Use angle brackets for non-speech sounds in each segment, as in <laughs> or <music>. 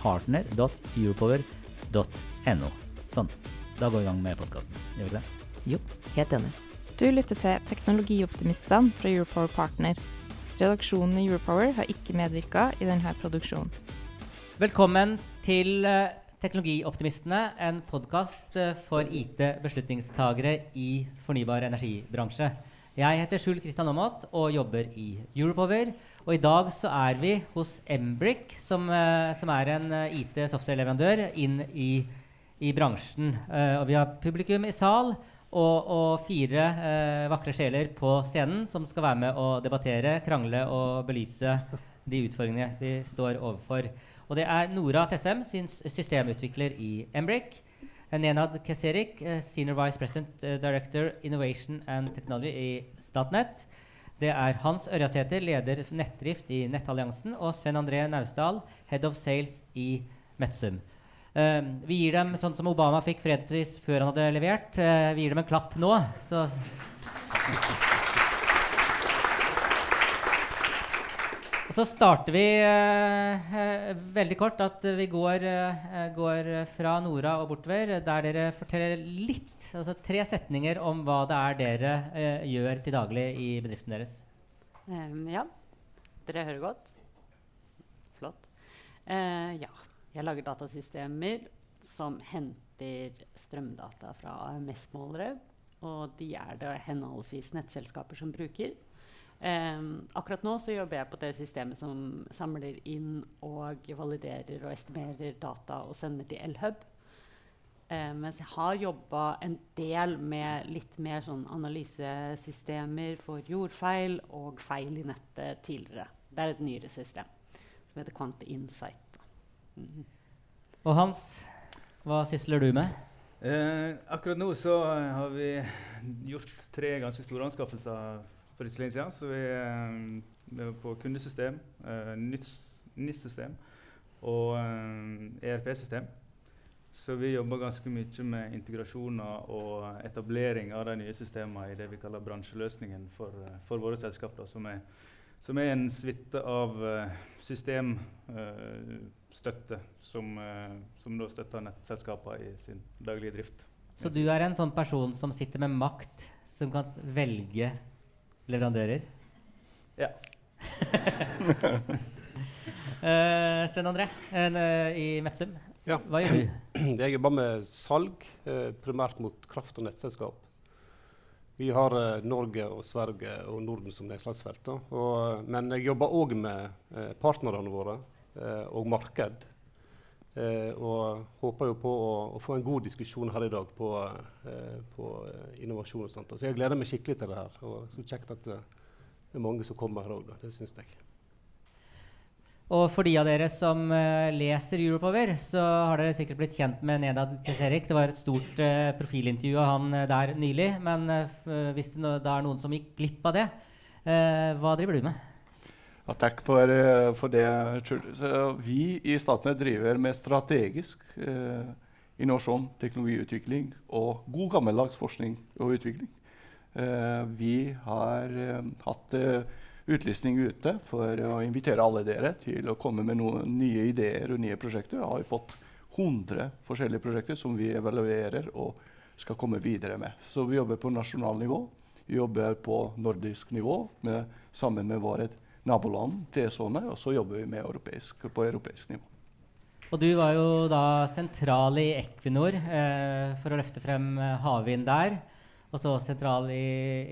partner.europower.no. Sånn. Da går vi i gang med podkasten. Gjør vi ikke det? Jo, helt enig. Du lytter til Teknologioptimistene fra Europower Partner. Redaksjonen i Europower har ikke medvirka i denne produksjonen. Velkommen til eh, Teknologioptimistene, en podkast for IT-beslutningstagere i fornybar energibransje. Jeg heter Skjul Kristian Aamodt og jobber i Europower. Og i dag så er vi hos Embrick, som, eh, som er en eh, IT-software-leverandør inn i, i bransjen. Eh, og vi har publikum i sal og, og fire eh, vakre sjeler på scenen som skal være med å debattere, krangle og belyse de utfordringene vi står overfor. Og det er Nora Tessem, systemutvikler i Embrick. Nenad Keserik, Senior Vice President Director Innovation and Technology i Statnett. Det er Hans Ørjasæter, leder nettdrift i Nettalliansen, og Sven André Naustdal, Head of Sales i Metsum. Uh, vi gir dem sånn som Obama fikk fredspris før han hadde levert. Uh, vi gir dem en klapp nå. Så Og så starter vi eh, eh, veldig kort at vi går, eh, går, fra Nora og bortover, der dere forteller litt, altså tre setninger om hva det er dere eh, gjør til daglig i bedriften deres. Um, ja. Dere hører godt? Flott. Uh, ja. Jeg lager datasystemer som henter strømdata fra AMS-målere. Og de er det henholdsvis nettselskaper som bruker. Um, akkurat nå så jobber jeg på det systemet som samler inn og validerer og estimerer data og sender til Elhub. Um, mens jeg har jobba en del med litt mer sånn analysesystemer for jordfeil og feil i nettet tidligere. Det er et nyere system som heter Quant Insight. Mm. Og Hans, hva sysler du med? Eh, akkurat nå så har vi gjort tre ganske store anskaffelser for litt lenge siden. Så vi, vi er på kundesystem, uh, NIS-system og uh, ERP-system. Så vi jobber ganske mye med integrasjoner og etablering av de nye systemene i det vi kaller bransjeløsningen for, for våre selskaper, som som er en suite av systemstøtte som, som støtter nettselskapene i sin daglige drift. Så du er en sånn person som sitter med makt, som kan velge leverandører? Ja. <laughs> uh, Sven André uh, i Metsum, ja. hva gjør du? <clears throat> Jeg jobber med salg, uh, primært mot kraft- og nettselskap. Vi har Norge og Sverige og Norden som nedslagsfelt. men jeg jobber òg med partnerne våre og marked. Og håper jo på å, å, få en god diskusjon her i dag på, på innovasjon. og sånt. Så jeg gleder meg skikkelig til det her. Og så kjekt at det er mange som kommer her òg. Det syns jeg. Og for de av dere som uh, leser Europower, så har dere sikkert blitt kjent med Nedad Keserik. Det var et stort uh, profilintervju av han uh, der nylig. Men hvis det, no, det, er noen som gikk glipp av det, hva driver du med? Ja, takk for, for det. Så vi i Statnett driver med strategisk innovasjon, teknologiutvikling og god gammeldags forskning og utvikling. vi har hatt utlysning ute for å invitere alle dere til å komme med noen nye ideer og nye prosjekter. Vi har fått 100 forskjellige prosjekter som vi evaluerer og skal komme videre med. Så vi jobber på nasjonalt nivå. Vi jobber på nordisk nivå med, sammen med våre naboland, til sånne, og så jobber vi med europeisk, på europeisk nivå. Og du var jo da sentral i Equinor eh, for å løfte frem eh, havvind der. Og så sentral i,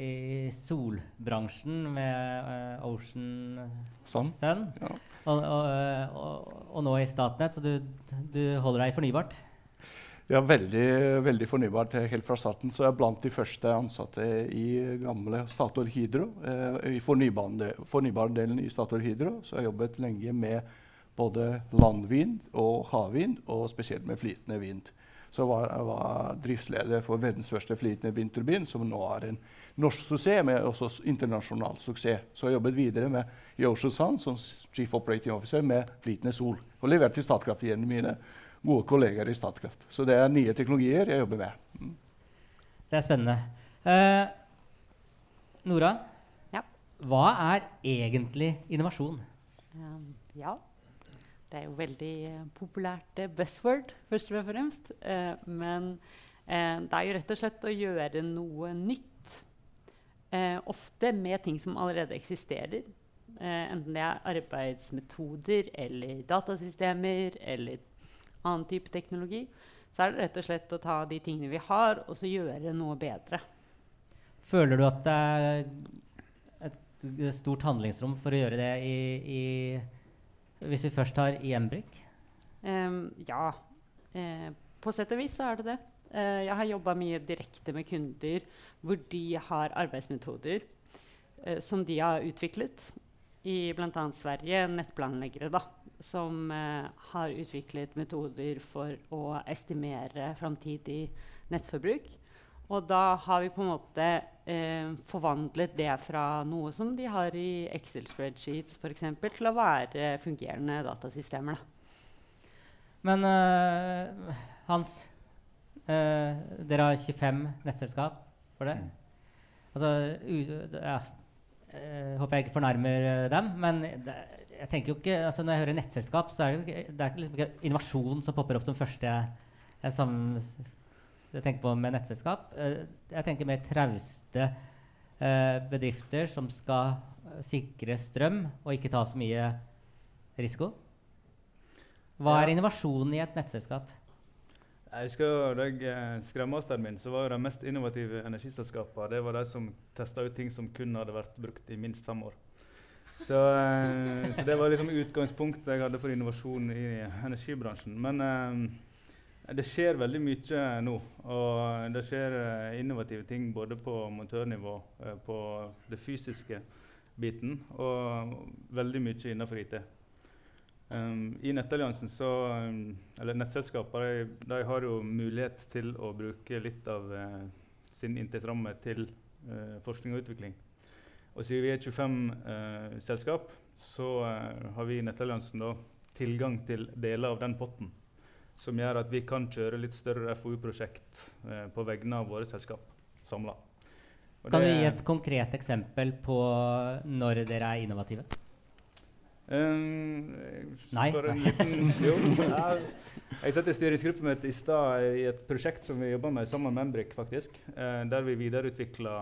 i solbransjen med eh, Ocean Sun. Sun. Ja. Og, og, eh, og, og nå i Statnett, så du, du holder deg fornybart. Ja, veldig, veldig fornybart helt fra starten. Så jeg er blant de første ansatte i gamle Statoil Hydro. Eh, I fornybardelen fornybar i Statoil Hydro. Så jeg har jobbet lenge med både landvind og havvind, og spesielt med flytende vind. Så jeg var, driftsleder for verdens første flytende vindturbin, som nå er en norsk suksess, men også internasjonal suksess. Så jeg jobbet videre med i Ocean Sun som chief operating officer med flytende sol. Og levert til Statkraft mine gode kolleger i Statkraft. Så det er nye teknologier jeg jobber med. Mm. Det er spennende. Eh, Nora, Ja. hva er egentlig innovasjon? Um, ja. Det er jo veldig eh, populært eh, buzzword, først og fremst. Eh, men eh, det er jo rett og slett å gjøre noe nytt. Eh, ofte med ting som allerede eksisterer. Eh, enten det er arbeidsmetoder eller datasystemer eller annen type teknologi. Så er det rett og slett å ta de tingene vi har, og så gjøre noe bedre. Føler du at det er et stort handlingsrom for å gjøre det i, i Hvis vi først tar i Embrik? Ehm, ja, eh, på sett og vis så er det det. Eh, jeg har jobba mye direkte med kunder hvor de har arbeidsmetoder eh, som de har utviklet. I bl.a. Sverige nettplanleggere da, som eh, har utviklet metoder for å estimere framtidig nettforbruk. Og da har vi på en måte eh, forvandlet det fra noe som de har i Excel-spreadsheets for eksempel, til å være fungerende datasystemer. Da. Men uh, Hans, uh, dere har 25 nettselskap for det. Altså, u, ja, eh, håper jeg ikke fornærmer eh, dem, men det, jeg tenker jo ikke, altså når jeg hører nettselskap, så er det, jo ikke, det er liksom ikke innovasjon som popper opp som første jeg, jeg, jeg tenker på med nettselskap. Uh, jeg tenker mer trauste uh, bedrifter som skal sikre strøm og ikke ta så mye risiko. Hva er Ja. innovasjonen i et nettselskap? Jeg husker da jeg eh, skrev masteren min, så var jo de mest innovative energiselskapene det var de som testa ut ting som kun hadde vært brukt i minst fem år. Så, eh, så det var liksom utgangspunktet jeg hadde for innovasjon i energibransjen. Men eh, det skjer veldig mye nå. Og det skjer innovative ting både på montørnivå, på det fysiske biten, og veldig mye innenfor IT. Um, I Nettalliansen så, eller nettselskaper de, de har jo mulighet til å bruke litt av eh, sin inntektsramme til eh, forskning og utvikling. Og siden vi er 25 eh, selskap, så eh, har vi i Nettalliansen da tilgang til deler av den potten. Som gjør at vi kan kjøre litt større FoU-prosjekt eh, på vegne av våre selskap samla. Kan du gi et konkret eksempel på når dere er innovative? Um, Nei. Liten, <laughs> jo, jeg satt i styringsgruppemøte i stad i et prosjekt som vi jobber med sammen med Embrik, faktisk. Uh, der vi videreutvikla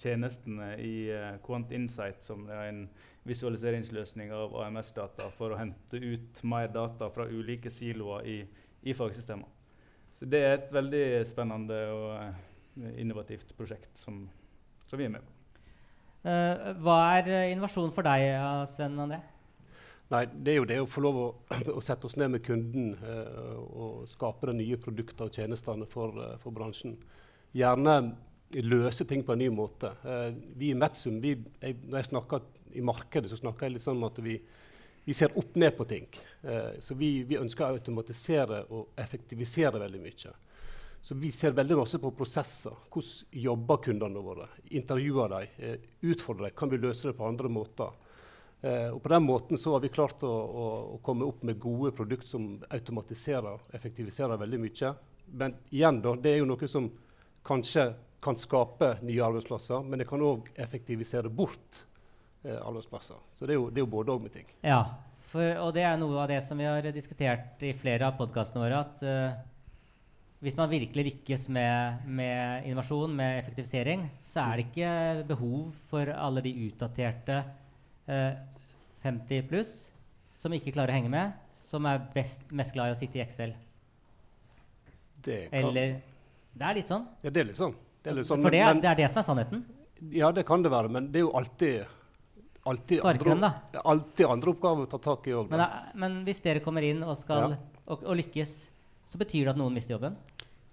tjenestene i uh, Quant Insight, som er en visualiseringsløsning av AMS-data for å hente ut mer data fra ulike siloer i, i fagsystemer. Så det er et veldig spennende og uh, innovativt prosjekt som, som vi er med på. Hva er innovasjon for deg, Sven André? Nei, Det er jo det å få lov å, <clears throat> å sette oss ned med kunden eh, og skape de nye produktene og tjenestene for, eh, for bransjen. Gjerne løse ting på en ny måte. Eh, vi i Metsum, vi, jeg, når jeg snakker i markedet, så snakker jeg litt sånn at vi, vi ser opp ned på ting. Eh, så vi, vi ønsker å automatisere og effektivisere veldig mye. Så vi ser veldig masse på prosesser. Hvordan jobber kundene våre? Intervjuer dem? Eh, utfordrer dem? Kan vi løse det på andre måter? Eh, og på den måten så har vi klart å, å, å komme opp med gode produkter som automatiserer og effektiviserer veldig mye. Men igjen, da, det er jo noe som kanskje kan skape nye arbeidsplasser, men det kan òg effektivisere bort eh, arbeidsplasser. Så det er jo, det er jo både òg med ting. Ja, for, og det er noe av det som vi har diskutert i flere av podkastene våre. at uh, hvis man virkelig lykkes med, med innovasjon, med effektivisering, så er det ikke behov for alle de utdaterte eh, 50 pluss som ikke klarer å henge med, som er best, mest glad i å sitte i Excel? Det kan, Eller Det er litt sånn. ja, det er litt sånn. Det er litt sånn For det, men, det er det som er sannheten. ja, det kan det være, men det er jo alltid alltid andre, er alltid andre oppgaver å ta tak i òg. Men, men hvis dere kommer inn og skal Ja. og, og lykkes, så betyr det at noen mister jobben?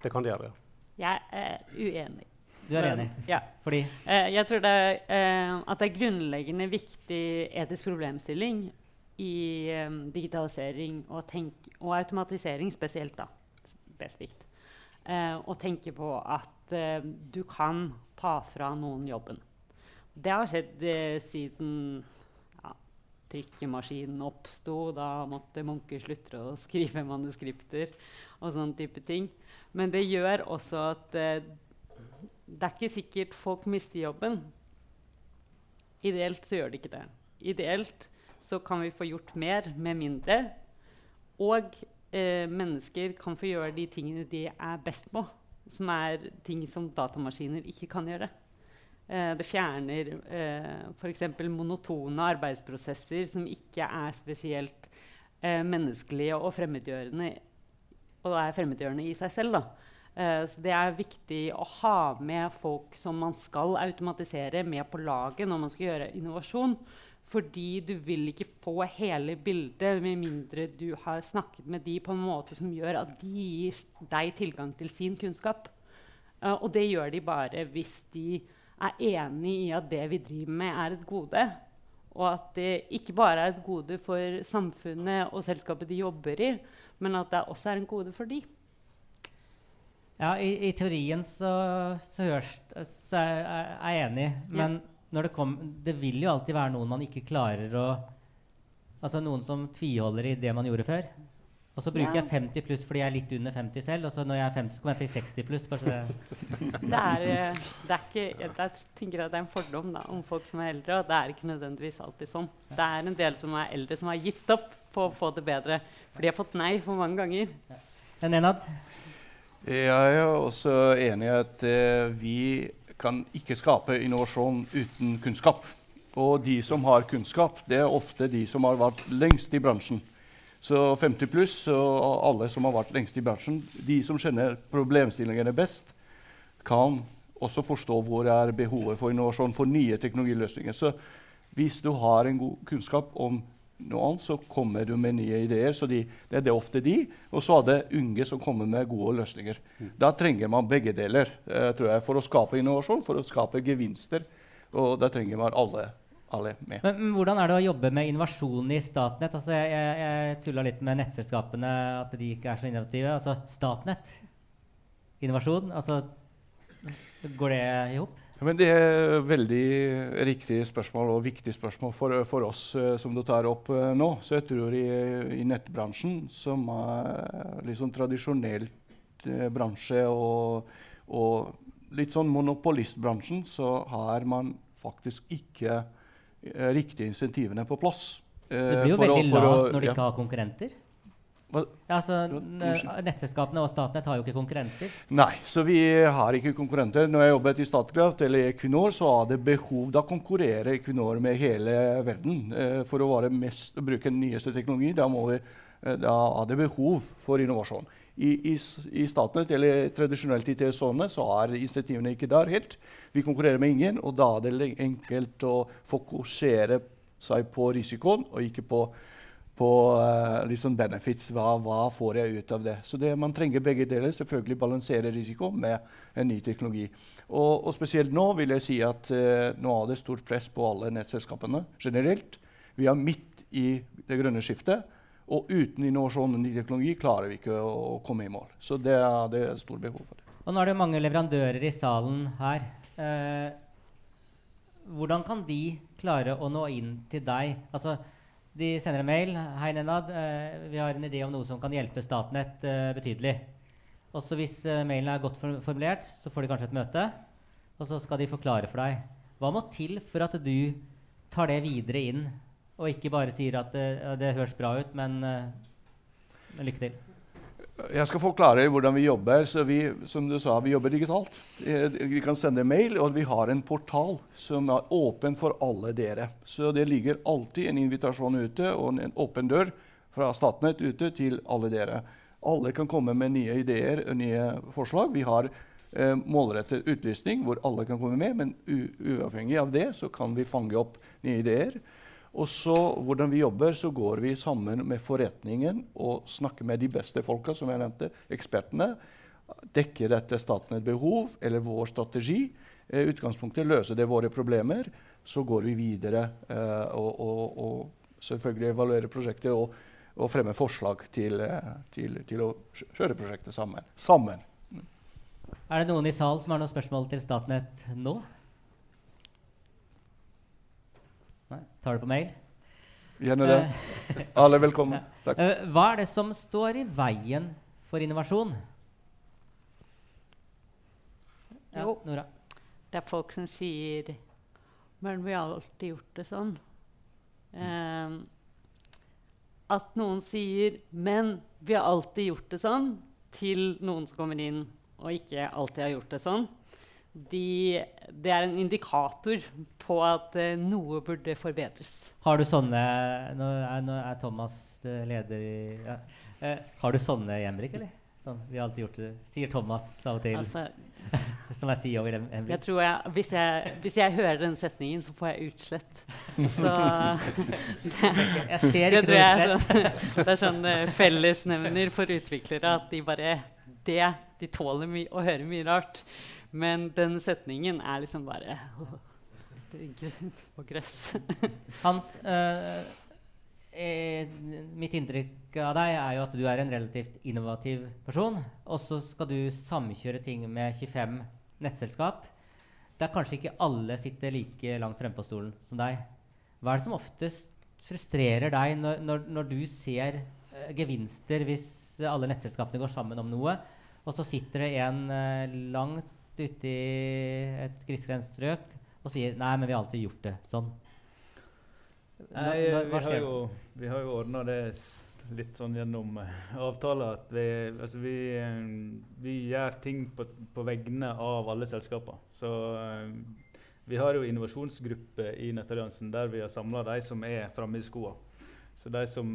Det kan det gjøre. ja. Jeg er uenig. Du er enig? Ja. Fordi Eh, jeg tror det er, eh, at det er grunnleggende viktig etisk problemstilling i eh, digitalisering og, og automatisering spesielt, da, spesifikt. Å tenke på at du kan ta fra noen jobben. Det har skjedd siden ja, trykkemaskinen oppsto. Da måtte munker slutte å skrive manuskripter og sånne type ting. Men det gjør også at det er ikke sikkert folk mister jobben. Ideelt så gjør de ikke det. Ideelt så kan vi få gjort mer med mindre. Og eh, mennesker kan få gjøre de tingene de er best på, som er ting som datamaskiner ikke kan gjøre. Eh, det fjerner eh, f.eks. monotone arbeidsprosesser som ikke er spesielt eh, menneskelige og fremmedgjørende, og er fremmedgjørende i seg selv. da. Eh, så det er viktig å ha med folk som man skal automatisere, med på laget når man skal gjøre innovasjon. Fordi du vil ikke få hele bildet med mindre du har snakket med de på en måte som gjør at de gir deg tilgang til sin kunnskap. Uh, og det gjør de bare hvis de er enig i at det vi driver med, er et gode. Og at det ikke bare er et gode for samfunnet og selskapet de jobber i, men at det også er en gode for de. Ja, i, i teorien så, så, hørs, så er jeg enig. Men når det, kom, det vil jo alltid være noen man ikke klarer å Altså noen som tviholder i det man gjorde før. Og så bruker Ja. jeg 50 pluss fordi jeg er litt under 50 selv. Og så når jeg er 50, så kommer jeg til 60 pluss. det- <laughs> Det er, eh, det er ikke, jeg, tenker at det er en fordom da, om folk som er eldre, og det er ikke nødvendigvis alltid sånn. Det er en del som er eldre, som har gitt opp på å få det bedre. For de har fått nei for mange ganger. Men Enad, Jeg er også enig i at eh, vi kan ikke skape innovasjon uten kunnskap. Og de som har kunnskap, det er ofte de som har vært lengst i bransjen. Så 50 pluss og alle som har vært lengst i bransjen, de som kjenner problemstillingene best, kan også forstå hvor er behovet for innovasjon for nye teknologiløsninger. Så hvis du har en god kunnskap om noe annet, så kommer du med nye ideer. Så de, det er det ofte de. Og så er det unge som kommer med gode løsninger. Da trenger man begge deler eh, tror jeg, for å skape innovasjon, for å skape gevinster. Og da trenger man alle, alle med. men, men hvordan er det å jobbe med innovasjon i Statnett? Altså, jeg jeg, jeg tulla litt med nettselskapene, at de ikke er så innovative. Altså Statnett, innovasjon, altså Går det i hop? Men Det er veldig riktig spørsmål og viktig spørsmål for, for oss eh, som du tar opp eh, nå. Så jeg tror i, i nettbransjen, som er liksom tradisjonelt eh, bransje og, og litt sånn monopolistbransjen, så har man faktisk ikke riktige insentivene på plass. Det blir jo for å- veldig å- lavt når de ja. ikke har konkurrenter. Ja, altså. Nettselskapene og Statnett har jo ikke konkurrenter. Nei, så vi har ikke konkurrenter. Når jeg jobbet i Statkraft eller Equinor, så hadde behov Da konkurrerer Equinor med hele verden. Eh, for å mest, bruke den nyeste teknologi, da, må vi, eh, da hadde behov for innovasjon. I, i, i Statnett, eller tradisjonelt i TSO-ene, så er insentivene ikke der helt. Vi konkurrerer med ingen, og da er det enkelt å fokusere seg på risikoen, og ikke på på uh, liksom benefits. Hva, hva får jeg ut av det? Så det, Man trenger begge deler. Selvfølgelig balansere risiko med en ny teknologi. Og, og spesielt nå vil jeg si at uh, nå er det stort press på alle nettselskapene generelt. Vi er midt i det grønne skiftet. Og uten innovasjon og ny teknologi klarer vi ikke å, å komme i mål. Så det er, det er stort behov for. Og nå er det mange leverandører i salen her. Eh, hvordan kan de klare å nå inn til deg? Altså, de sender en mail. 'Hei, Nenad. Eh, vi har en idé om noe som kan hjelpe Statnett eh, betydelig.' Også hvis eh, mailen er godt formulert, så får de kanskje et møte. Og så skal de forklare for deg. Hva må til for at du tar det videre inn, og ikke bare sier at eh, det høres bra ut, men, eh, lykke til? Jeg skal forklare hvordan vi jobber. så vi, som du sa, vi jobber digitalt. Eh, Vi kan sende mail, og vi har en portal som er åpen for alle dere. Så det ligger alltid en invitasjon ute og en, en åpen dør fra Statnett ute til alle dere. Alle kan komme med nye ideer og nye forslag. Vi har eh, målrettet utlysning hvor alle kan komme med, men uavhengig av det så kan vi fange opp nye ideer. Og så hvordan vi jobber, så går vi sammen med forretningen og snakker med de beste folka, som jeg nevnte, ekspertene. Dekker dette staten et behov eller vår strategi? Eh, utgangspunktet løser det våre problemer. Så går vi videre eh, og, og, og, selvfølgelig evaluerer prosjektet og, og fremmer forslag til, eh, til, til, å kjøre prosjektet sammen. sammen. Er det noen i salen som har noen spørsmål til Statnett nå? Nei, tar det på mail? Gjerne det. Alle <laughs> Alle velkommen. Takk. Eh, hva er det som står i veien for innovasjon? Ja, jo, Nora. Det er folk som sier Men vi har alltid gjort det sånn. Um, at noen sier 'men vi har alltid gjort det sånn', til noen som kommer inn og ikke alltid har gjort det sånn, de, det er en indikator på at uh, noe burde forbedres. Har du sånne Nå er, nå er Thomas uh, leder i ja. uh, Har du sånne, Jemrik, eller? Sånn, vi har alltid gjort det. Sier Thomas av og til. Altså, <laughs> som er CEO i Embrik. Jeg tror jeg, hvis, jeg, hvis jeg hører den setningen, så får jeg utslett. Så <laughs> det, jeg ser det tror jeg er sånn, det er sånn fellesnevner for utviklere at de bare det, De tåler å høre mye rart. Men den setningen er liksom bare <laughs> på grøss. <laughs> Hans, uh, eh, mitt inntrykk av deg er jo at du er en relativt innovativ person. Og så skal du samkjøre ting med 25 nettselskap. Der kanskje ikke alle sitter like langt fremme på stolen som deg. Hva er det som oftest frustrerer deg når, når, når du ser uh, gevinster hvis alle nettselskapene går sammen om noe, og så sitter det en uh, langt ute i et grisgrendt strøk og sier nei, men vi har alltid gjort det sånn? Nei, vi har jo, vi har jo ordna det litt sånn gjennom uh, avtaler at vi, altså vi, uh, vi, gjør ting på, på vegne av alle selskaper. Så uh, vi har jo innovasjonsgruppe i Nettalliansen der vi har samla de som er framme i skoa. Så de som,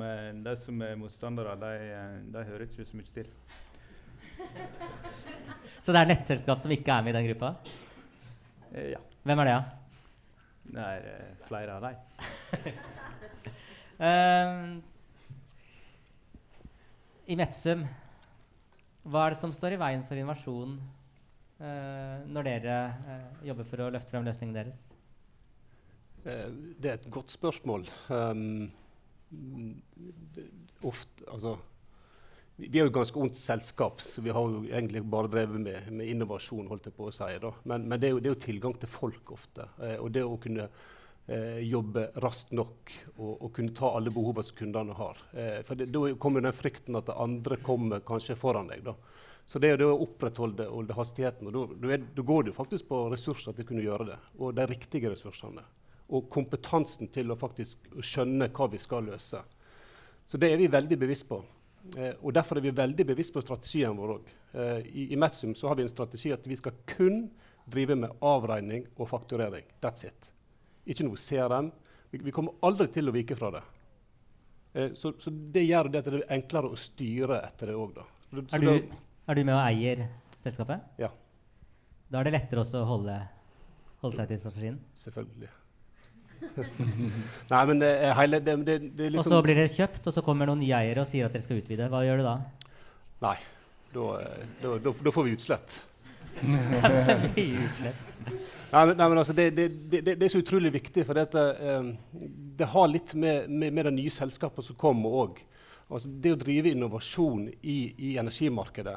de som er motstandere, de, de hører ikke så mye til. Så det er nettselskap som ikke er med i den gruppa? Eh, ja. Hvem er det, da? Det er uh, flere av dem. <laughs> uh, I Metsum, hva er det som står i veien for innovasjon uh, når dere uh, jobber for å løfte frem løsningen deres? det er et godt spørsmål. Um, ofte, altså vi er jo ganske ondt selskap, så vi har jo egentlig bare drevet med, med innovasjon. holdt jeg på å si. Da. Men, men det, er jo, det, er jo, tilgang til folk ofte. Eh, og det å kunne eh, jobbe raskt nok og, og, kunne ta alle behovene som kundene har. Eh, for Da kommer den frykten at andre kommer kanskje foran deg. da. Så det det å opprettholde hastigheten. og Da går det faktisk på ressurser til å kunne gjøre det. Og de riktige ressursene. Og kompetansen til å faktisk skjønne hva vi skal løse. Så det er vi veldig bevisst på. Eh, og Derfor er vi veldig bevisst på strategien vår òg. Eh, I, I Metsum så har vi en strategi at vi skal kun drive med avregning og fakturering. That's it. Ikke noe CRM. Vi, vi kommer aldri til å vike fra det. Eh, så, så, det gjør det at det er enklere å styre etter det òg. Er, er, du med og eier selskapet? Ja. Da er det lettere også å holde, holde seg til strategien? Selvfølgelig. <laughs> Nei, men det, hele, det, det, det liksom Og så blir dere kjøpt, og så kommer noen nye eiere og sier at dere skal utvide. Hva gjør du da? Nei, da, får <laughs> vi utslett. Nei, men, nei, men altså, det, det, det, det, er så utrolig viktig, for dette, eh, det har litt med, med, med det nye selskapet som kommer òg. Altså, det å drive innovasjon i, i energimarkedet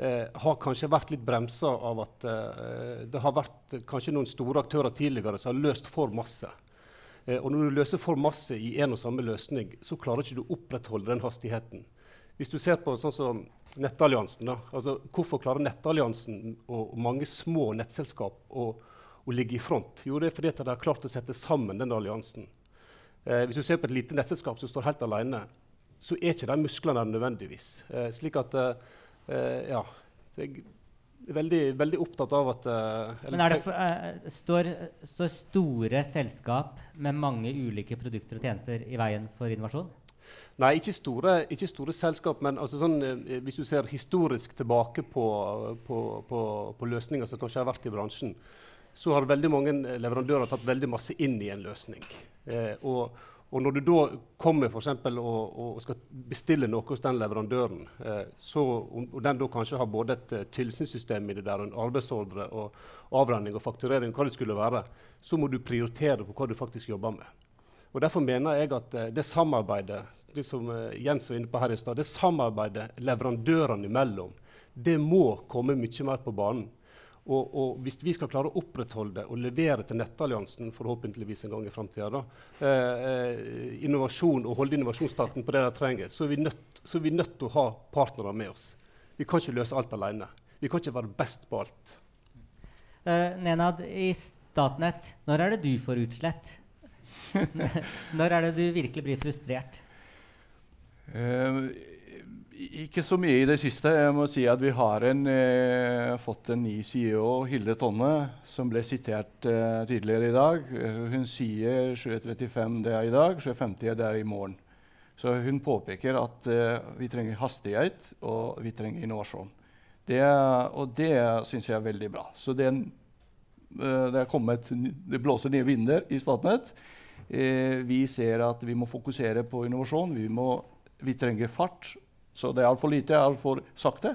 eh, har kanskje vært litt bremsa av at eh, det har vært kanskje noen store aktører tidligere som har løst for masse. Eh, og når du løser for masse i en og samme løsning, så klarer ikke du å opprettholde den hastigheten. Hvis du ser på sånn som Nettalliansen, da, altså Hvorfor klarer Nettalliansen og, mange små nettselskap å, å, ligge i front? Jo, det er fordi de har klart å sette sammen den alliansen. Eh, hvis du ser på et lite nettselskap som står helt alene, så er ikke de musklene der nødvendigvis. Eh, slik at eh, ja, jeg, veldig, veldig opptatt av at uh, Men er det for, uh, står, står, store selskap med mange ulike produkter og tjenester i veien for innovasjon? Nei, ikke store, ikke store selskap. Men altså sånn, eh, hvis du ser historisk tilbake på, på, på, på løsninger som kanskje har vært i bransjen, så har veldig mange leverandører tatt veldig masse inn i en løsning. Eh, og, og, når du da kommer for og, og skal bestille noe hos den leverandøren, eh, så, og den da kanskje har både et uh, tilsynssystem i det der, en arbeidsordre og avregning og fakturering, hva det skulle være, så må du prioritere på hva du faktisk jobber med. Og Derfor mener jeg at uh, det samarbeidet det som uh, Jens var inne på her i sted, det samarbeidet leverandørene imellom, det må komme mye mer på banen. Og, og, hvis vi skal klare å opprettholde og levere til Nettalliansen forhåpentligvis en gang i fremtiden, eh, eh, innovasjon og holde innovasjonstakten på det de trenger, så er, vi nødt, så er vi nødt til å ha partnere med oss. Vi kan ikke løse alt alene. Vi kan ikke være best på alt. Uh, Nenad, i Statnett, når er det du får utslett? <laughs> når er det du virkelig blir frustrert? Uh, ikke så mye i det siste. Jeg må si at Vi har en, eh, fått en ny CEO, Hilde Tonne, som ble sitert eh, tidligere i dag. Hun sier 7.35 det er i dag, 7.50 det er i morgen. Så hun påpeker at eh, vi trenger hastighet og vi trenger innovasjon. Det, og det syns jeg er veldig bra. Så det, eh, det, kommet, det blåser nye vinder i Statnett. Eh, vi ser at vi må fokusere på innovasjon. Vi, må, vi trenger fart så det er altfor lite, altfor sakte.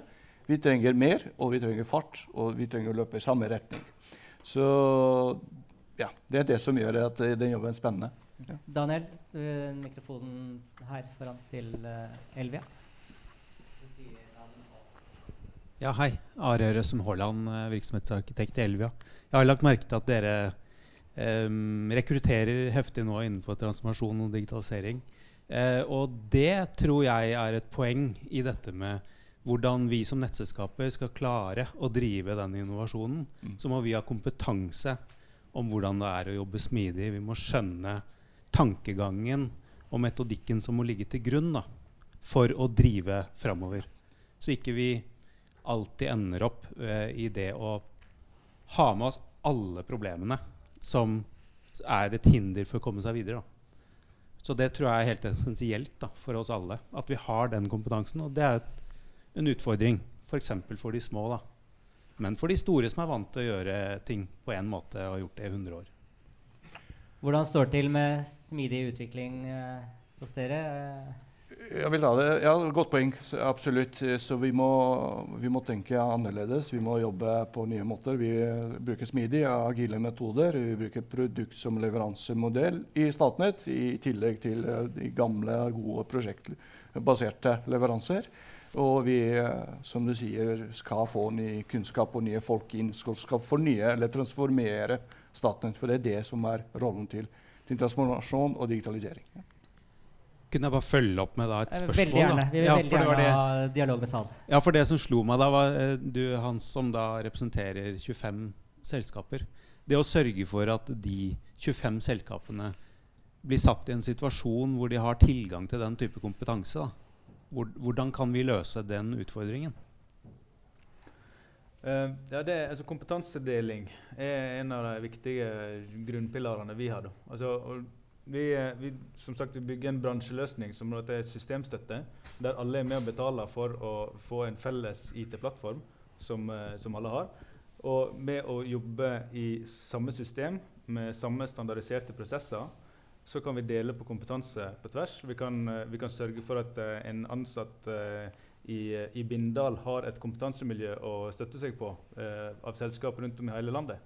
Vi trenger mer, og vi trenger fart, og vi trenger å løpe i samme retning. Så ja, det er det som gjør at den jobben er spennende. Ja. Daniel, mikrofonen her foran til uh, Elvia. Ja, hei. Are Røsum Haaland, uh, virksomhetsarkitekt i Elvia. Jeg har lagt merke til at dere um, rekrutterer heftig nå innenfor transformasjon og digitalisering. Eh, og det tror jeg er et poeng i dette med hvordan vi som nettselskaper skal klare å drive den innovasjonen. Mm. Så må vi ha kompetanse om hvordan det er å jobbe smidig. Vi må skjønne tankegangen og metodikken som må ligge til grunn da, for å drive framover. Så ikke vi alltid ender opp eh, i det å ha med oss alle problemene som er et hinder for å komme seg videre. Da. Så det tror jeg er helt essensielt da, for oss alle. At vi har den kompetansen. Og det er en utfordring f.eks. For, for de små. Da. Men for de store som er vant til å gjøre ting på én måte og har gjort det i 100 år. Hvordan står det til med smidig utvikling eh, hos dere? Jeg vil ta det. Ja, Godt poeng. Absolutt. Så vi må, vi må, tenke annerledes. Vi må jobbe på nye måter. Vi bruker smidig, agile metoder. Vi bruker produkt som leveransemodell i Statnett, i tillegg til eh, de gamle, gode prosjektbaserte leveranser. Og vi, som du sier, skal få ny kunnskap og nye folk inn. Skal fornye eller transformere Statnett. For det er det som er rollen til, til transformasjon og digitalisering. Kunne jeg bare følge opp med da, et spørsmål? Veldig gjerne. Vi vil ja, veldig gjerne det, ha dialog med salen. Ja, for det som slo meg da, var eh, du, han som da representerer 25 selskaper. Det å sørge for at de 25 selskapene blir satt i en situasjon hvor de har tilgang til den type kompetanse. Da. Hvordan kan vi løse den utfordringen? Uh, ja, det, altså kompetansedeling er en av de viktige grunnpilarene vi har. Da. Altså, vi, eh, vi, som sagt, vi bygger en bransjeløsning som er systemstøtte, der alle er med og betaler for å få en felles IT-plattform som, uh, som, alle har. Og med å jobbe i samme system med samme standardiserte prosesser, så kan vi dele på kompetanse på tvers. Vi kan, uh, vi kan sørge for at en ansatt i, i, Bindal har et kompetansemiljø å støtte seg på av selskap rundt om i hele landet.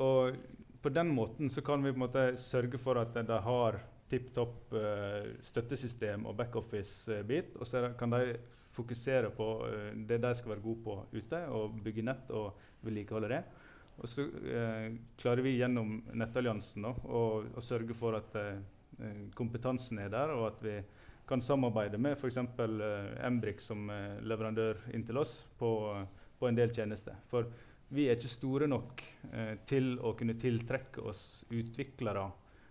og på den måten så kan vi på en måte sørge for at de har tipp topp uh, støttesystem og backoffice-bit. Og så kan de fokusere på uh, det de skal være gode på ute, og bygge nett og vedlikeholde det. Og så uh, klarer vi gjennom Nettalliansen å sørge for at kompetansen er der, og at vi kan samarbeide med f.eks. Embrik som leverandør inntil oss på, på en del tjenester. Vi er ikke store nok eh, til å kunne tiltrekke oss utviklere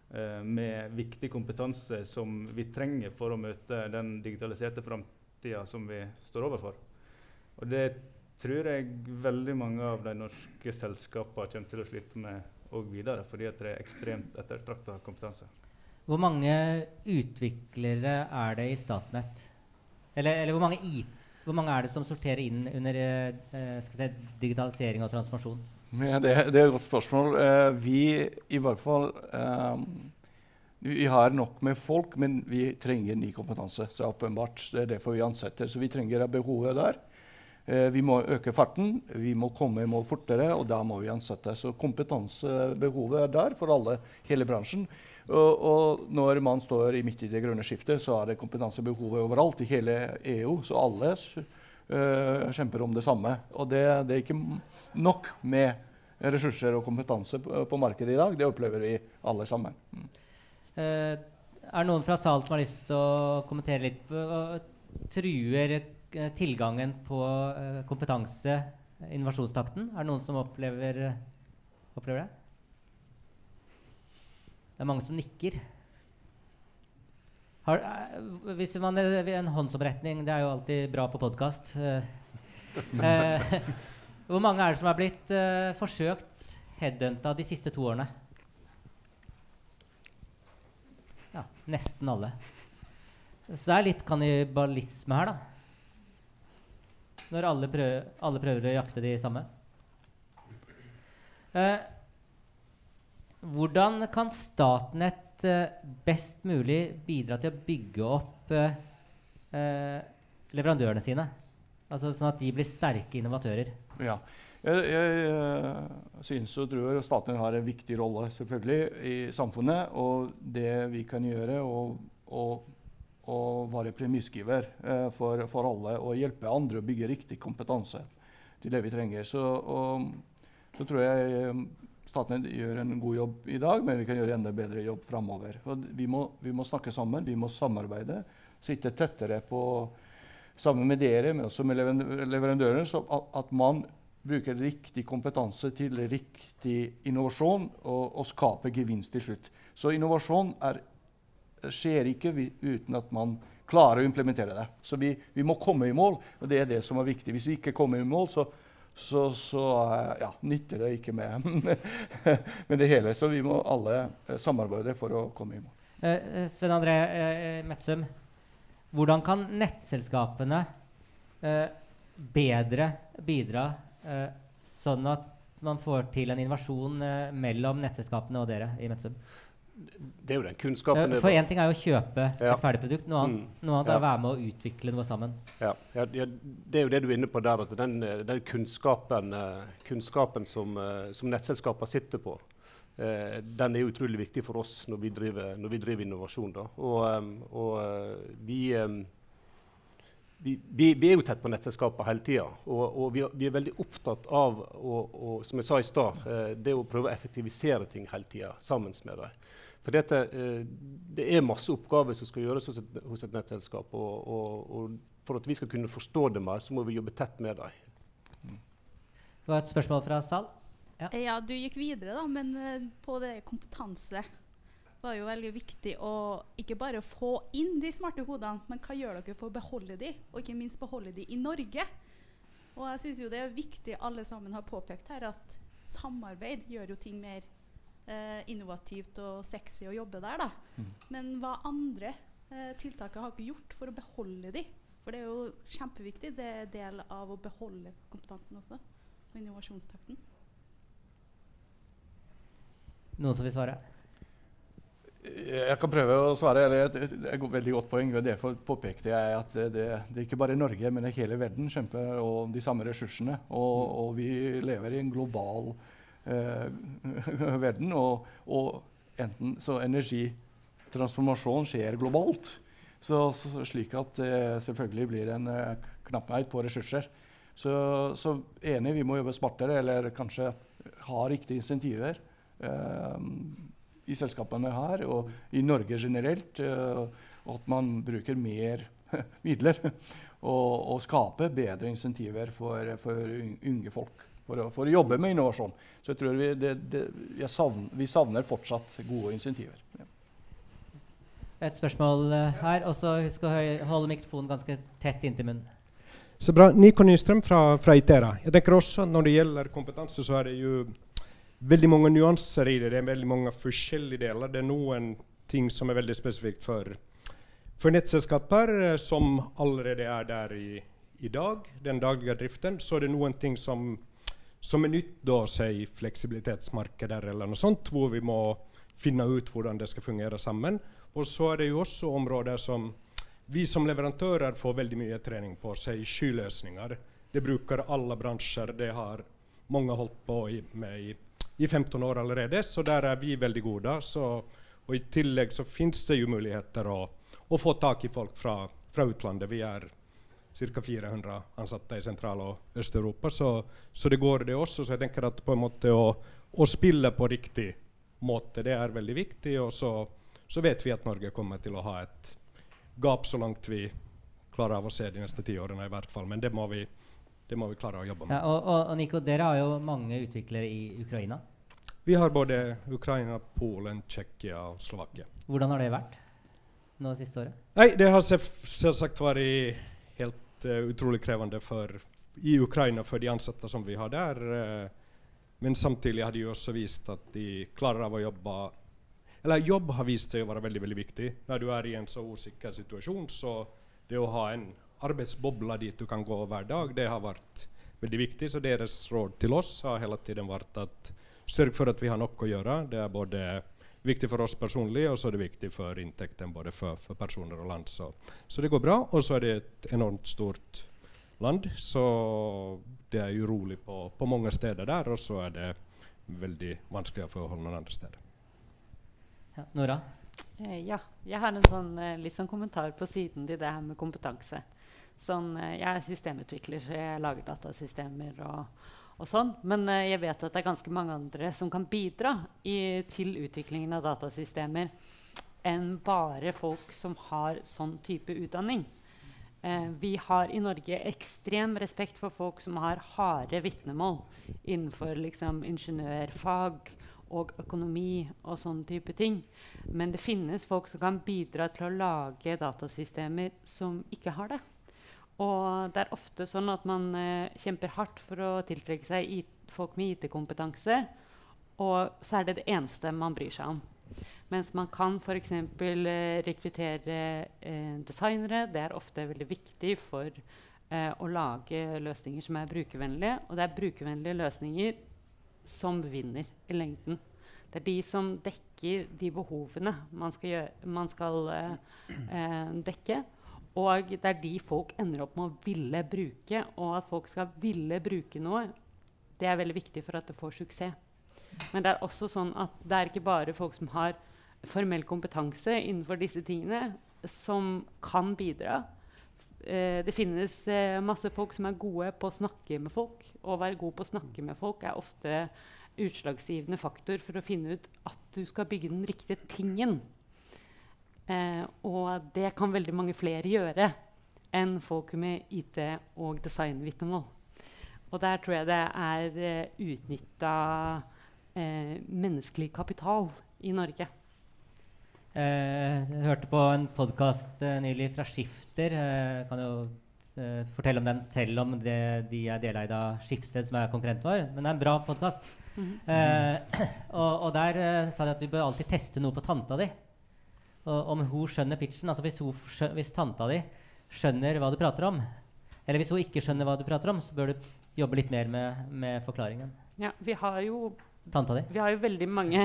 eh, med viktig kompetanse som vi trenger for å møte den digitaliserte framtida som vi står overfor. Og det tror jeg veldig mange av de norske selskapene kommer til å slite med òg videre, fordi det er ekstremt ettertrakta kompetanse. Hvor mange utviklere er det i Statnett? Eller, eller hvor, mange i, hvor, mange er det som sorterer inn under eh, si, digitalisering og transformasjon? Det, det, er et godt spørsmål. Uh, vi i hvert fall um, Vi har nok med folk, men vi trenger ny kompetanse. Så åpenbart det er derfor vi ansetter. Så vi trenger behovet der. Uh, vi må øke farten, vi må komme i mål fortere, og da må vi ansette. Så kompetansebehovet er der for alle, hele bransjen. Og, og, når man står midt i det grønne skiftet, så er det kompetansebehovet overalt i hele EU. Så alle uh, kjemper om det samme. Og det, det er ikke nok med ressurser og kompetanse på, på, markedet i dag. Det opplever vi alle sammen. Mm. Uh, er det noen fra salen som har lyst til å kommentere litt? Hva truer uh, tilgangen på kompetanse, innovasjonstakten? Er det noen som opplever, opplever det? Det er mange som nikker. Har, hvis man En håndsoppretning, det er jo alltid bra på podkast. Hvor mange er det som er blitt uh, forsøkt headhunta de siste to årene? Ja, nesten alle. Så det er litt kannibalisme her, da. Når alle prøver, alle prøver å jakte de samme. Uh, hvordan kan Statnett uh, best mulig bidra til å bygge opp leverandørene sine? Altså Sånn at de blir sterke innovatører? Ja. Jeg, jeg, synes og tror staten har en viktig rolle selvfølgelig i samfunnet. Og det vi kan gjøre, å være premissgiver eh, for, for, alle og hjelpe andre å bygge riktig kompetanse til det vi trenger. Så, og, så tror jeg staten gjør en god jobb i dag, men vi kan gjøre enda bedre jobb framover. Vi, vi, må snakke sammen, vi må samarbeide, sitte tettere på sammen med dere, men også med leverandørene, så at, man bruker riktig kompetanse til riktig innovasjon og, og skaper gevinst til slutt. Så innovasjon er, skjer ikke uten at man klarer å implementere det. Så vi, vi, må komme i mål, og det er det som er viktig. Hvis vi ikke kommer i mål, så, så, så ja, nytter det ikke med, <laughs> med, det hele. Så vi må alle eh, samarbeide for å komme i mål. Eh, Sven André eh, Metsum, hvordan kan nettselskapene eh, bedre bidra eh, sånn at man får til en innovasjon eh, mellom nettselskapene og dere i Metzum? Det er jo den kunnskapen For én ting er jo å kjøpe ja. et ferdig produkt, noe annet, mm. noe annet ja. er å være med å utvikle noe sammen. Ja. ja, Det er jo det du er inne på der, at den, den kunnskapen, eh, kunnskapen som, eh, som nettselskapene sitter på, Eh, den er utrolig viktig for oss når vi driver, når vi driver innovasjon. Og, um, og vi, vi, vi, vi, er jo tett på nettselskaper hele tida. Og, og vi, er veldig opptatt av å, som jeg sa i stad, det å prøve å effektivisere ting hele tida sammen med dem. For dette, uh, det er masse oppgaver som skal gjøres hos et, hos et nettselskap. Og, og, for at vi skal kunne forstå det mer, så må vi jobbe tett med dem. Det var et spørsmål fra Sal. Ja. ja. du gikk videre, da, men uh, på det kompetanse var jo veldig viktig å ikke bare få inn de smarte hodene, men hva gjør dere for å beholde de, og ikke minst beholde de i Norge? Og jeg syns jo det er viktig, alle sammen har påpekt her, at samarbeid gjør jo ting mer uh, innovativt og sexy å jobbe der, da. Mm. Men hva andre eh, tiltak har dere gjort for å beholde de? For det er jo kjempeviktig. Det er del av å beholde kompetansen også, og innovasjonstakten. Noen som vil svare? Jeg kan prøve å svare. Det er et veldig godt poeng. og Derfor påpekte jeg at det, det, er ikke bare Norge, men hele verden kjemper om de samme ressursene. Og, og vi lever i en global eh, <laughs> verden. Og, og, enten så energitransformasjon skjer globalt, så, så slik at det selvfølgelig blir en eh, knapphet på ressurser. Så, så enig, vi må jobbe smartere, eller kanskje ha riktige insentiver Eh, i selskapene her og i Norge generelt. Eh, og at man bruker mer <laughs> midler <laughs> og, og skaper bedre insentiver for, for unge folk. For å, for å, jobbe med innovasjon. Så jeg tror vi, det, det, jeg savner, vi savner fortsatt gode insentiver. Ja. Et spørsmål uh, her. og så Husk å holde mikrofonen ganske tett inntil munnen. Så bra. Nico Nystrøm fra, fra Itera. Jeg tenker også Når det gjelder kompetanse, så er det jo veldig mange nyanser i det. Det er veldig mange forskjellige deler. Det er noen ting som er veldig spesifikt for, for nettselskaper, eh, som allerede er der i, i dag, den daglige driften. Så er det noen ting som, som er nytt, da, si fleksibilitetsmarkeder eller noe sånt, hvor vi må finne ut hvordan det skal fungere sammen. Og så er det jo også områder som vi som leverandører får veldig mye trening på, si skyløsninger. Det bruker alle bransjer. Det har mange holdt på i, med i, i 15 år allerede, så der er vi veldig gode. Så, og I tillegg så finnes det jo muligheter å, å få tak i folk fra, fra utlandet. Vi er ca. 400 ansatte i Sentral- og Øst-Europa, så, så, det går det også. Så jeg tenker at på en måte å, å spille på riktig måte, det er veldig viktig. Og så, så vet vi at Norge kommer til å ha et gap så langt vi klarer av å se de neste ti årene i hvert fall. Men det må vi, det må vi klare å jobbe med. Ja, og, og, Nico, dere har jo mange utviklere i Ukraina. Vi har både Ukraina, Polen, Tsjekkia og Slovakia. Hvordan har det vært nå siste året? Nei, Det har selvsagt vært helt uh, utrolig krevende for, i Ukraina for de ansatte som vi har der. Uh, men samtidig har de også vist at de klarer av å jobbe eller jobb har vist seg å være veldig veldig viktig. Når du er i en så usikker situasjon, så det å ha en arbeidsboble dit du kan gå hver dag, det har vært veldig viktig. Så deres råd til oss har hele tiden vært at sørg for at vi har nok å gjøre. Det er både viktig for oss personlig, og så er det viktig for inntekten både for, for personer og land. Så, så, det går bra. Og så er det et enormt stort land, så det er urolig på, på mange steder der. Og så er det veldig vanskelige forhold noen andre steder. Ja, Nora? Eh, ja, jeg har en sånn, eh, litt sånn kommentar på siden til det her med kompetanse. Sånn, eh, jeg er systemutvikler, så jeg lager datasystemer og, og sånn. Men uh, jeg vet at det er ganske mange andre som kan bidra i, til utviklingen av datasystemer enn bare folk som har sånn type utdanning. Uh, vi har i Norge ekstrem respekt for folk som har harde vitnemål innenfor liksom, ingeniørfag og økonomi og sånne type ting. Men det finnes folk som kan bidra til å lage datasystemer som ikke har det. Og det er ofte sånn at man eh, kjemper hardt for å tiltrekke seg folk med IT-kompetanse, og så er det det eneste man bryr seg om. Mens man kan f.eks. Eh, rekruttere eh, designere. Det er ofte veldig viktig for eh, å lage løsninger som er brukervennlige. Og det er brukervennlige løsninger som vinner i lengden. Det er de som dekker de behovene man skal, gjøre, man skal eh, eh, dekke. Og det er de folk ender opp med å ville bruke. Og at folk skal ville bruke noe, det er veldig viktig for at det får suksess. Men det er også sånn at det er ikke bare folk som har formell kompetanse innenfor disse tingene, som kan bidra. Eh, det finnes eh, masse folk som er gode på å snakke med folk. Og Å være god på å snakke med folk er ofte utslagsgivende faktor for å finne ut at du skal bygge den riktige tingen. Eh, og det kan veldig mange flere gjøre enn folk med IT- og designvitnemål. Og der tror jeg det er eh, utnytta eh, menneskelig kapital i Norge. Eh, jeg hørte på en podkast eh, nylig fra Skifter. Jeg kan jo eh, fortelle om den selv om det, de er deleid av Skipsted, som er konkurrenten vår. Men det er en bra podkast. Mm -hmm. og, og, der sa de at vi bør alltid teste noe på tanta di. Og om hun skjønner pitchen, altså hvis, skjønner, hvis tanta di skjønner hva du prater om, eller hvis hun ikke skjønner hva du prater om, så bør du jobbe litt mer med, med forklaringen. Ja, vi har jo Tanta di? Vi har jo veldig mange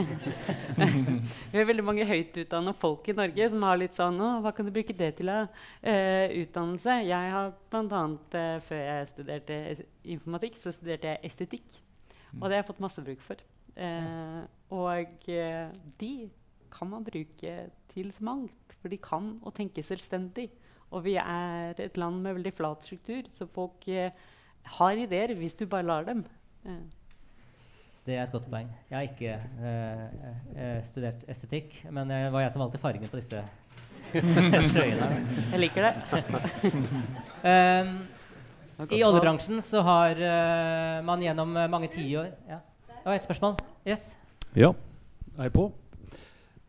<laughs> Vi har veldig mange høyt utdanna folk i Norge som har litt sånn Hva kan du bruke det til av uh, utdannelse? Jeg har bl.a. Uh, før jeg studerte informatikk, så studerte jeg estetikk. Mm. Og det har jeg fått masse bruk for. Uh, og uh, de kan man bruke til så mangt, for de kan å tenke selvstendig. Og vi er et land med veldig flat struktur, så folk har ideer hvis du bare lar dem. Det er et godt poeng. Jeg har ikke uh, uh, studert estetikk, men det var jeg som valgte fargen på disse <laughs> trøyene. Jeg liker det. <laughs> um, I oljebransjen så har uh, man gjennom mange tiår ja. Det var et spørsmål. Yes? Ja, jeg er på.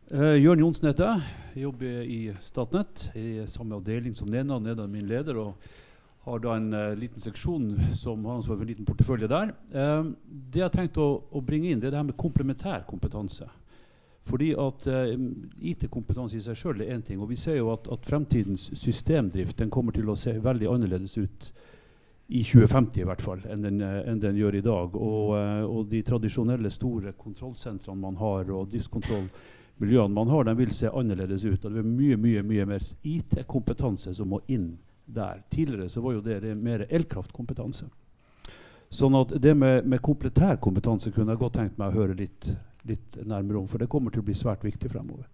Jørn Johnsen heter jeg. Jobber i Statnett i samme avdeling som Nena. Nena er min leder. og har da en uh, liten seksjon som har ansvar for en liten portefølje der. Uh, det jeg har tenkt å, å, bringe inn, det er det her med komplementær kompetanse. Fordi at IT-kompetanse i seg sjøl er én ting. Og vi ser jo at, at fremtidens systemdrift den kommer til å se veldig annerledes ut i 2050 i hvert fall, enn den, enn den gjør i dag. Og, og de tradisjonelle store kontrollsentrene man har, og driftskontrollmiljøene man har, den vil se annerledes ut. Og det er mye mye, mye mer IT-kompetanse som må inn der. Tidligere så var jo det mer elkraftkompetanse. Sånn at det med, med kompletær kompetanse kunne jeg godt tenkt meg å høre litt, litt nærmere om, for det kommer til å bli svært viktig fremover.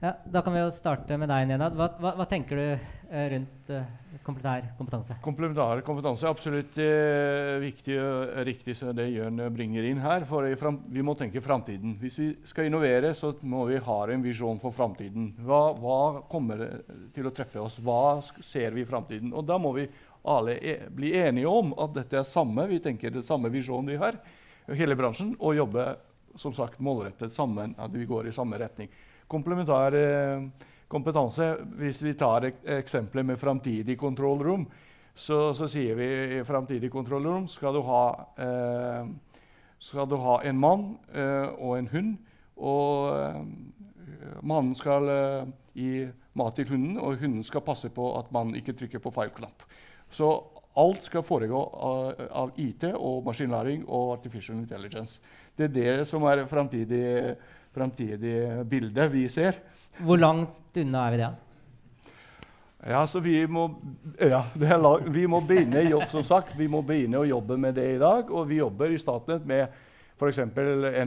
Ja, da kan vi jo starte med deg, Nenad. Hva, hva, hva tenker du eh, rundt eh, komplementær kompetanse? Komplementær kompetanse er absolutt eh, viktig og riktig som det Jørn bringer inn her. For vi må tenke framtiden. Hvis vi skal innovere, så må vi ha en visjon for framtiden. Hva, hva, kommer til å treffe oss? Hva ser vi i framtiden? Og da må vi alle e bli enige om at dette er samme. Vi tenker det samme visjonen vi har, hele bransjen, og jobbe som sagt målrettet sammen. At vi går i samme retning komplementær eh, kompetanse. Hvis vi tar ek eksempler med framtidig kontrollrom, så, så, sier vi i framtidig kontrollrom skal du ha, eh, skal du ha en mann eh, og en hund. Og mannen skal gi mat til hunden, og hunden skal passe på at mannen ikke trykker på feil knapp. Så alt skal foregå av, av IT og maskinlæring og artificial intelligence. Det er det som er framtidig framtidige bildet vi ser. Hvor langt unna er vi det? Ja, så vi må, ja, vi må begynne jobb, som sagt, vi må begynne å jobbe med det i dag. Og vi jobber i Statnett med f.eks.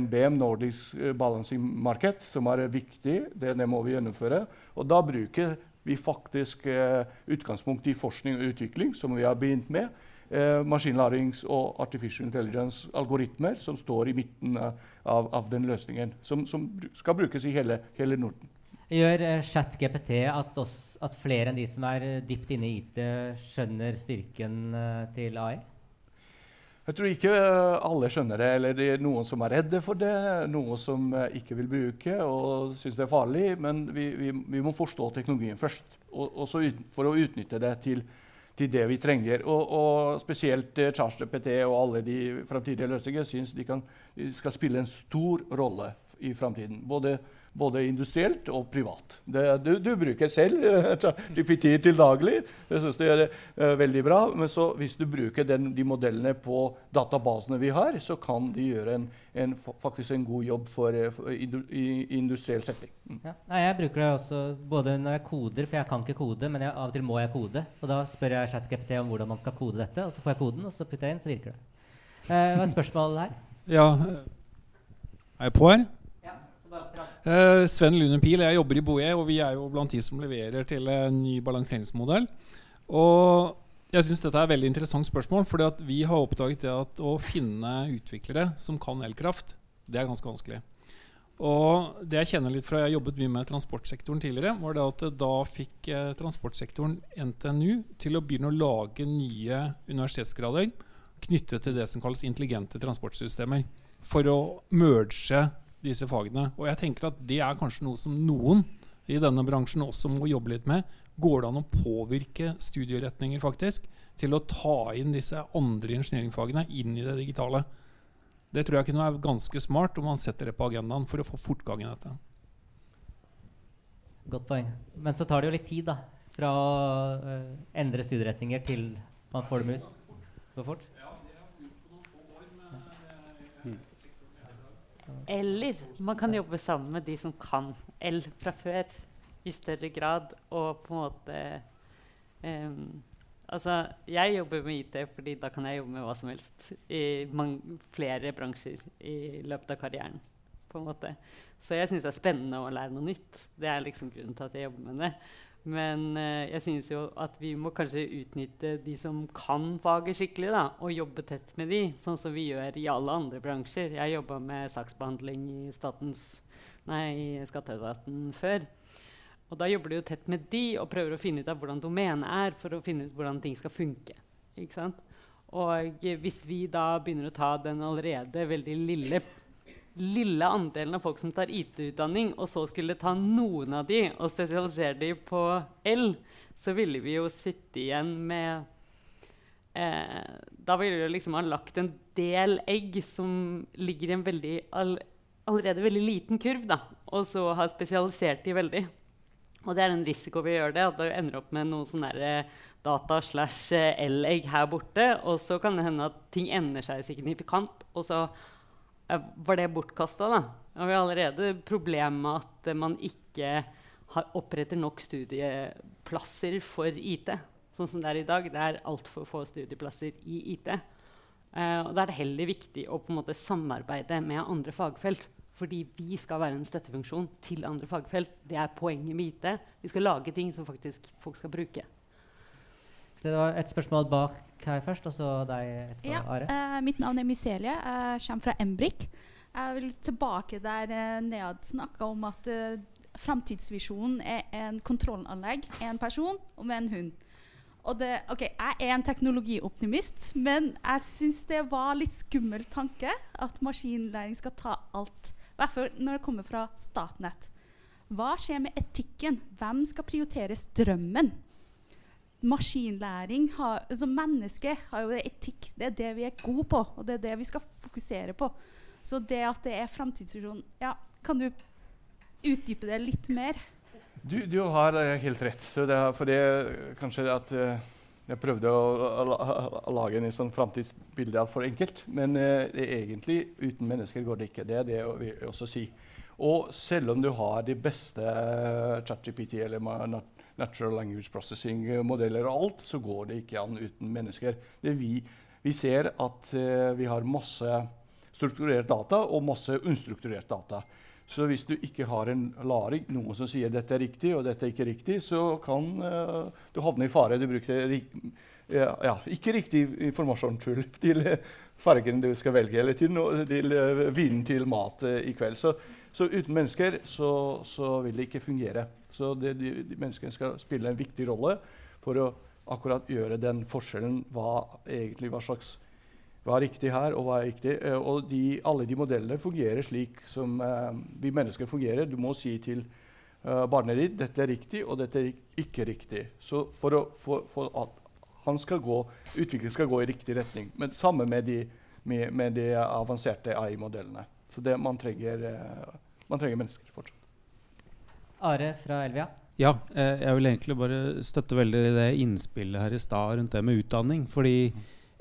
NBM, Nordisk Balancing Market, som er viktig. Det, det, må vi gjennomføre. Og da bruker vi faktisk eh, utgangspunkt i forskning og utvikling, som vi har begynt med eh, maskinlærings- og artificial intelligence-algoritmer som står i midten av, av den løsningen, som, som, skal brukes i hele, hele Norden. Gjør uh, ChatGPT at, at, flere enn de som er dypt inne i IT, skjønner styrken uh, til AI? Jeg tror ikke alle skjønner det. eller Det er noen som er redde for det, noen som ikke vil bruke og syns det er farlig. Men vi, vi, vi, må forstå teknologien først, og, for å utnytte det til til det vi trenger. Og, og spesielt eh, ChargePT og alle de framtidige løsninger syns de, kan, de skal spille en stor rolle i framtiden. Både både industrielt og privat. Det, du, du, bruker selv uh, GPT til daglig. Jeg synes det er uh, veldig bra. Men så, hvis du bruker den, de modellene på databasene vi har, så kan de gjøre en, en, faktisk en god jobb for, uh, for i industriell setting. Mm. Ja. Nei, jeg bruker det også både når jeg koder, for jeg kan ikke kode, men jeg, av og til må jeg kode. Og da spør jeg ChatGPT om hvordan man skal kode dette, og så får jeg koden, og så putter jeg inn, så virker det. Uh, et spørsmål her. Ja, er jeg på her? Uh, Sven Lune Pil, jeg jobber i Boe, og vi er jo blant de som leverer til en ny balanseringsmodell. Og jeg syns dette er et veldig interessant spørsmål, for vi har oppdaget det at å finne utviklere som kan elkraft, det er ganske vanskelig. Og det jeg kjenner litt fra jeg jobbet mye med transportsektoren tidligere, var det at da fikk eh, transportsektoren NTNU til å begynne å lage nye universitetsgrader knyttet til det som kalles intelligente transportsystemer. For å merge disse fagene. Og jeg tenker at det er kanskje noe som noen i denne bransjen også må jobbe litt med. Går det an å påvirke studieretninger faktisk til å ta inn disse andre ingeniøringfagene inn i det digitale? Det tror jeg kunne være ganske smart om man setter det på agendaen for å få fortgang i dette. Godt poeng. Men så tar det jo litt tid da, fra å uh, endre studieretninger til man får dem ut. Går fort? Eller man kan jobbe sammen med de som kan L fra før i større grad. Og på en måte um, Altså, jeg jobber med IT fordi da kan jeg jobbe med hva som helst i flere bransjer i løpet av karrieren. på en måte. Så jeg syns det er spennende å lære noe nytt. Det er liksom grunnen til at jeg jobber med det. Men eh, jeg synes jo at vi må kanskje utnytte de som kan faget skikkelig, da, og jobbe tett med de, sånn som vi gjør i alle andre bransjer. Jeg jobba med saksbehandling i, statens, nei, Skatteetaten før. Og da jobber du jo tett med de og prøver å finne ut av hvordan domenet er, for å finne ut hvordan ting skal funke. Ikke sant? Og hvis vi da begynner å ta den allerede veldig lille lille andelen av folk som tar IT-utdanning, og så skulle ta noen av de og spesialisere de på L, så ville vi jo sitte igjen med eh, Da ville vi liksom ha lagt en del egg som ligger i en veldig allerede veldig liten kurv, da, og så ha spesialisert de veldig. Og det er en risiko vi gjør det, at du ender opp med noe sånn data slash L-egg her borte. Og så kan det hende at ting ender seg signifikant, og så var det bortkasta. Og vi har allerede problemer med at man ikke har oppretter nok studieplasser for IT. Sånn som det er i dag. Det er altfor få studieplasser i IT. Uh, og da er det heller viktig å på en måte samarbeide med andre fagfelt. Fordi vi skal være en støttefunksjon til andre fagfelt. Det er poenget med IT. Vi skal lage ting som faktisk folk skal bruke. Så det var et spørsmål bak her først, og så deg etterpå, ja, Are. Uh, mitt navn er Mycelie. Jeg kommer fra Embrik. Jeg vil tilbake der uh, Nead snakka om at uh, framtidsvisjonen er en kontrollanlegg, en person og med en hund. Og det, ok, Jeg er en teknologioptimist, men jeg syns det var litt skummel tanke at maskinlæring skal ta alt. I hvert fall når det kommer fra Statnett. Hva skjer med etikken? Hvem skal prioritere strømmen? Maskinlæring har, altså Mennesket har jo etikk. Det er det vi er gode på, og det er det vi skal fokusere på. Så det at det er framtidsvisjon ja, Kan du utdype det litt mer? Du, du, har eh, helt rett. Så det, for det kanskje at uh, jeg prøvde å, lage en sånn framtidsbilde altfor enkelt. Men uh, egentlig uten mennesker går det ikke. Det er det jeg også si. Og selv om du har de beste ChatGPT eller Natural Language Processing-modeller og alt, så går det ikke an uten mennesker. Vi, vi, ser at uh, vi har masse strukturert data og masse unstrukturert data. Så hvis du ikke har en laring, noen som sier dette er riktig og dette er ikke riktig, så kan uh, du havne i fare. Du bruker ja, ikke riktig informasjon til, fargen du skal velge, eller til, til uh, vinen til mat uh, i kveld. Så, så uten mennesker så, så, vil det ikke fungere. Så det, de, de menneskene skal spille en viktig rolle for å akkurat gjøre den forskjellen hva, egentlig, hva slags hva er riktig her, og hva er riktig. Uh, og de, alle de modellene fungerer slik som eh, vi mennesker fungerer. Du må si til eh, barnet ditt dette er riktig, og dette er ikke riktig. Så for, å, for, for at han skal gå, utviklingen skal gå i riktig retning. Men sammen med de, med, med de avanserte AI-modellene. Så det, man, trenger, man trenger mennesker fortsatt. Are fra Elvia. Ja, jeg vil egentlig bare støtte veldig det innspillet her i stad rundt det med utdanning. fordi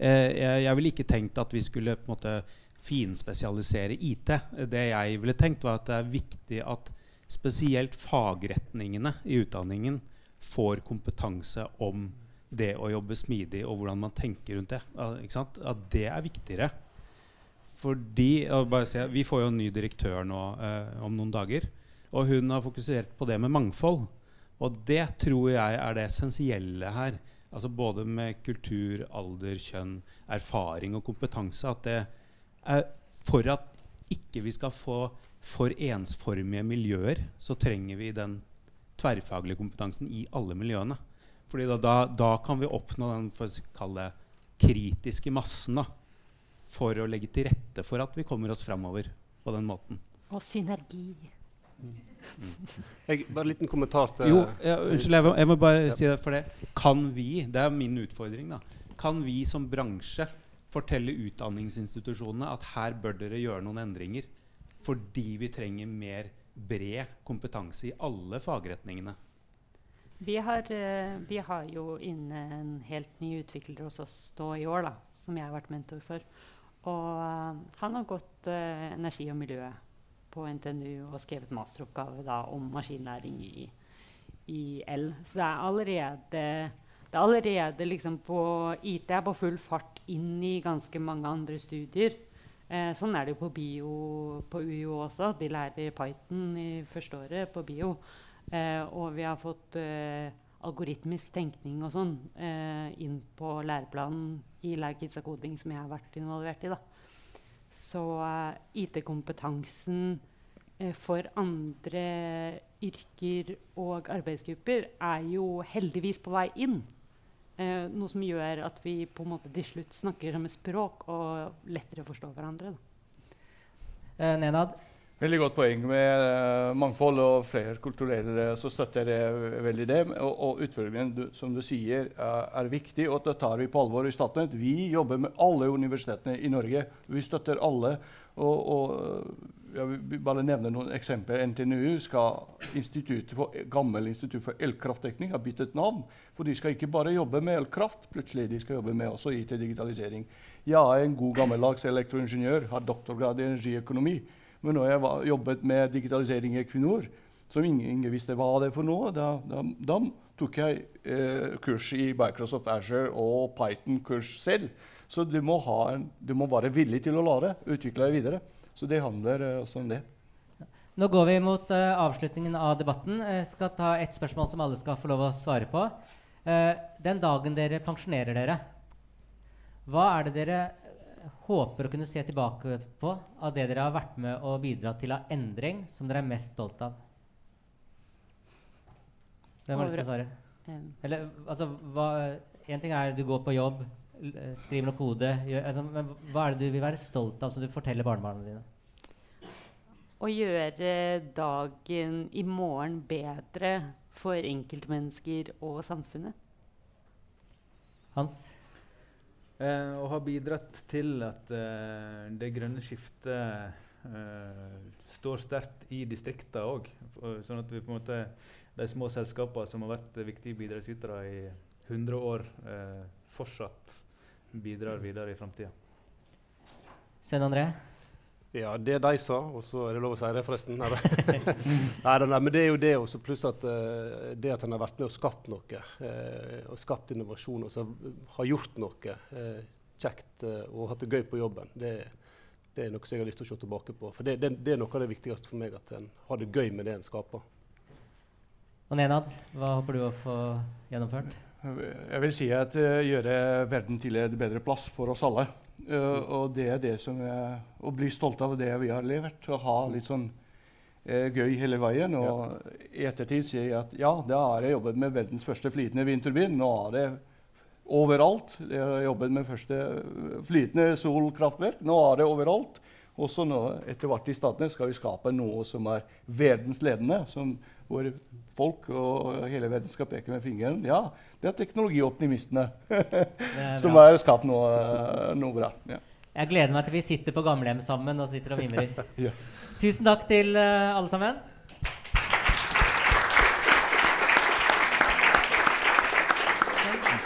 Eh, jeg, jeg ville ikke tenkt at vi skulle på en måte finspesialisere IT. Det jeg ville tenkt, var at det er viktig at spesielt fagretningene i utdanningen får kompetanse om det å jobbe smidig og hvordan man tenker rundt det. At det er viktigere. Fordi, se, Vi får jo en ny direktør nå eh, om noen dager. Og hun har fokusert på det med mangfold. Og det tror jeg er det essensielle her. Altså både med kultur, alder, kjønn, erfaring og kompetanse. At det er for at ikke vi skal få for ensformige miljøer, så trenger vi den tverrfaglige kompetansen i alle miljøene. Fordi da, da, da kan vi oppnå den for å kalle kritiske massen da, for å legge til rette for at vi kommer oss framover på den måten. Og synergi. Jeg, bare en liten kommentar til Jo, ja, Unnskyld, jeg, jeg, må bare ja. si det. For det kan vi, det er min utfordring, da. Kan vi som bransje fortelle utdanningsinstitusjonene at her bør dere gjøre noen endringer? Fordi vi trenger mer bred kompetanse i alle fagretningene. Vi har, uh, vi har jo inne en helt ny utvikler hos oss nå i år, da, som jeg har vært mentor for. Og uh, han har gått uh, energi og miljø på NTNU og skrevet masteroppgave da, om maskinlæring i, i L. Så det er allerede, det er allerede liksom på IT er på full fart inn i ganske mange andre studier. Eh, sånn er det jo på bio på UiO også. De lærer Python i første året på bio. Eh, og vi har fått eh, algoritmisk tenkning og sånn eh, inn på læreplanen i Lær Kids Coding, som jeg har vært involvert i. da. Så eh, IT-kompetansen eh, for andre yrker og arbeidsgrupper er jo heldigvis på vei inn. Uh, noe som gjør at vi på en måte til slutt snakker samme språk og lettere forstår hverandre. Nenad? Veldig godt poeng med uh, mangfold og flere kulturelle. Så støtter jeg veldig det. Og, og utfordringen du, som du sier, uh, er viktig, og det tar vi på alvor i Statnett. Vi jobber med alle universitetene i Norge. Vi støtter alle. Og, og jeg vil bare nevne noen eksempler. NTNU skal instituttet for, gammel institutt for elkraftdekning har byttet navn. For de skal ikke bare jobbe med elkraft, plutselig de skal jobbe med også IT-digitalisering. Jeg er en god gammeldags elektroingeniør, har doktorgrad i energiøkonomi. Men når jeg var, jobbet med digitalisering i Equinor, som ingen, ingen, visste hva det er for noe, da, da, da tok jeg eh, kurs i Microsoft Azure og Python-kurs selv. Så du må, en, du må, være villig til å lære, utvikle deg videre. Så det handler uh, også om det. Nå går vi mot uh, avslutningen av debatten. Jeg skal ta et spørsmål som alle skal få lov å svare på. Uh, den dagen dere pensjonerer dere, hva er det dere håper å kunne se tilbake på av det dere har vært med og bidratt til av endring, som dere er mest stolt av? Hvem har lyst til å svare? Eller, altså, hva, en ting er du går på jobb, skriver noe kode. Gjør, altså, men hva er det du vil være stolt av, som du forteller barnebarna dine? Å gjøre dagen i morgen bedre for enkeltmennesker og samfunnet. Hans? Eh, og har bidratt til at eh, det grønne skiftet eh, står sterkt i distriktene òg. Sånn at vi på en måte, de små selskapene som har vært viktige bidragsytere i 100 år, eh, fortsatt bidrar videre i framtida. Svein André? Ja, det de sa, og så er det lov å si det, forresten. nei, <laughs> nei, men det er jo det også, pluss at uh, det at en har vært med og skapt noe, uh, og skapt innovasjon, og så har gjort noe uh, kjekt og hatt det gøy på jobben, det, det, er noe som jeg har lyst til å se tilbake på. For det, det, det, er noe av det viktigste for meg, at en har det gøy med det en skaper. Og Nenad, hva håper du å få gjennomført? Jeg vil si at uh, gjøre verden til et bedre plass for oss alle. Uh, og det er det som er Å bli stolt av det vi har levert. Å ha litt sånn uh, gøy hele veien. Og ja. ettertid sier jeg at ja, da har jeg jobbet med verdens første flytende vindturbin. Nå er det overalt. Jeg har jobbet med første flytende solkraftverk. Nå er det overalt. Også nå, etter hvert i Statnett skal vi skape noe som er verdensledende. Som hvor folk og hele verden skal peke med fingeren. Ja, det er teknologioptimistene <laughs> som har skapt noe, noe bra. Ja. Jeg gleder meg til vi sitter på gamlehjem sammen og sitter og mimrer. <laughs> ja. Tusen takk til uh, alle sammen.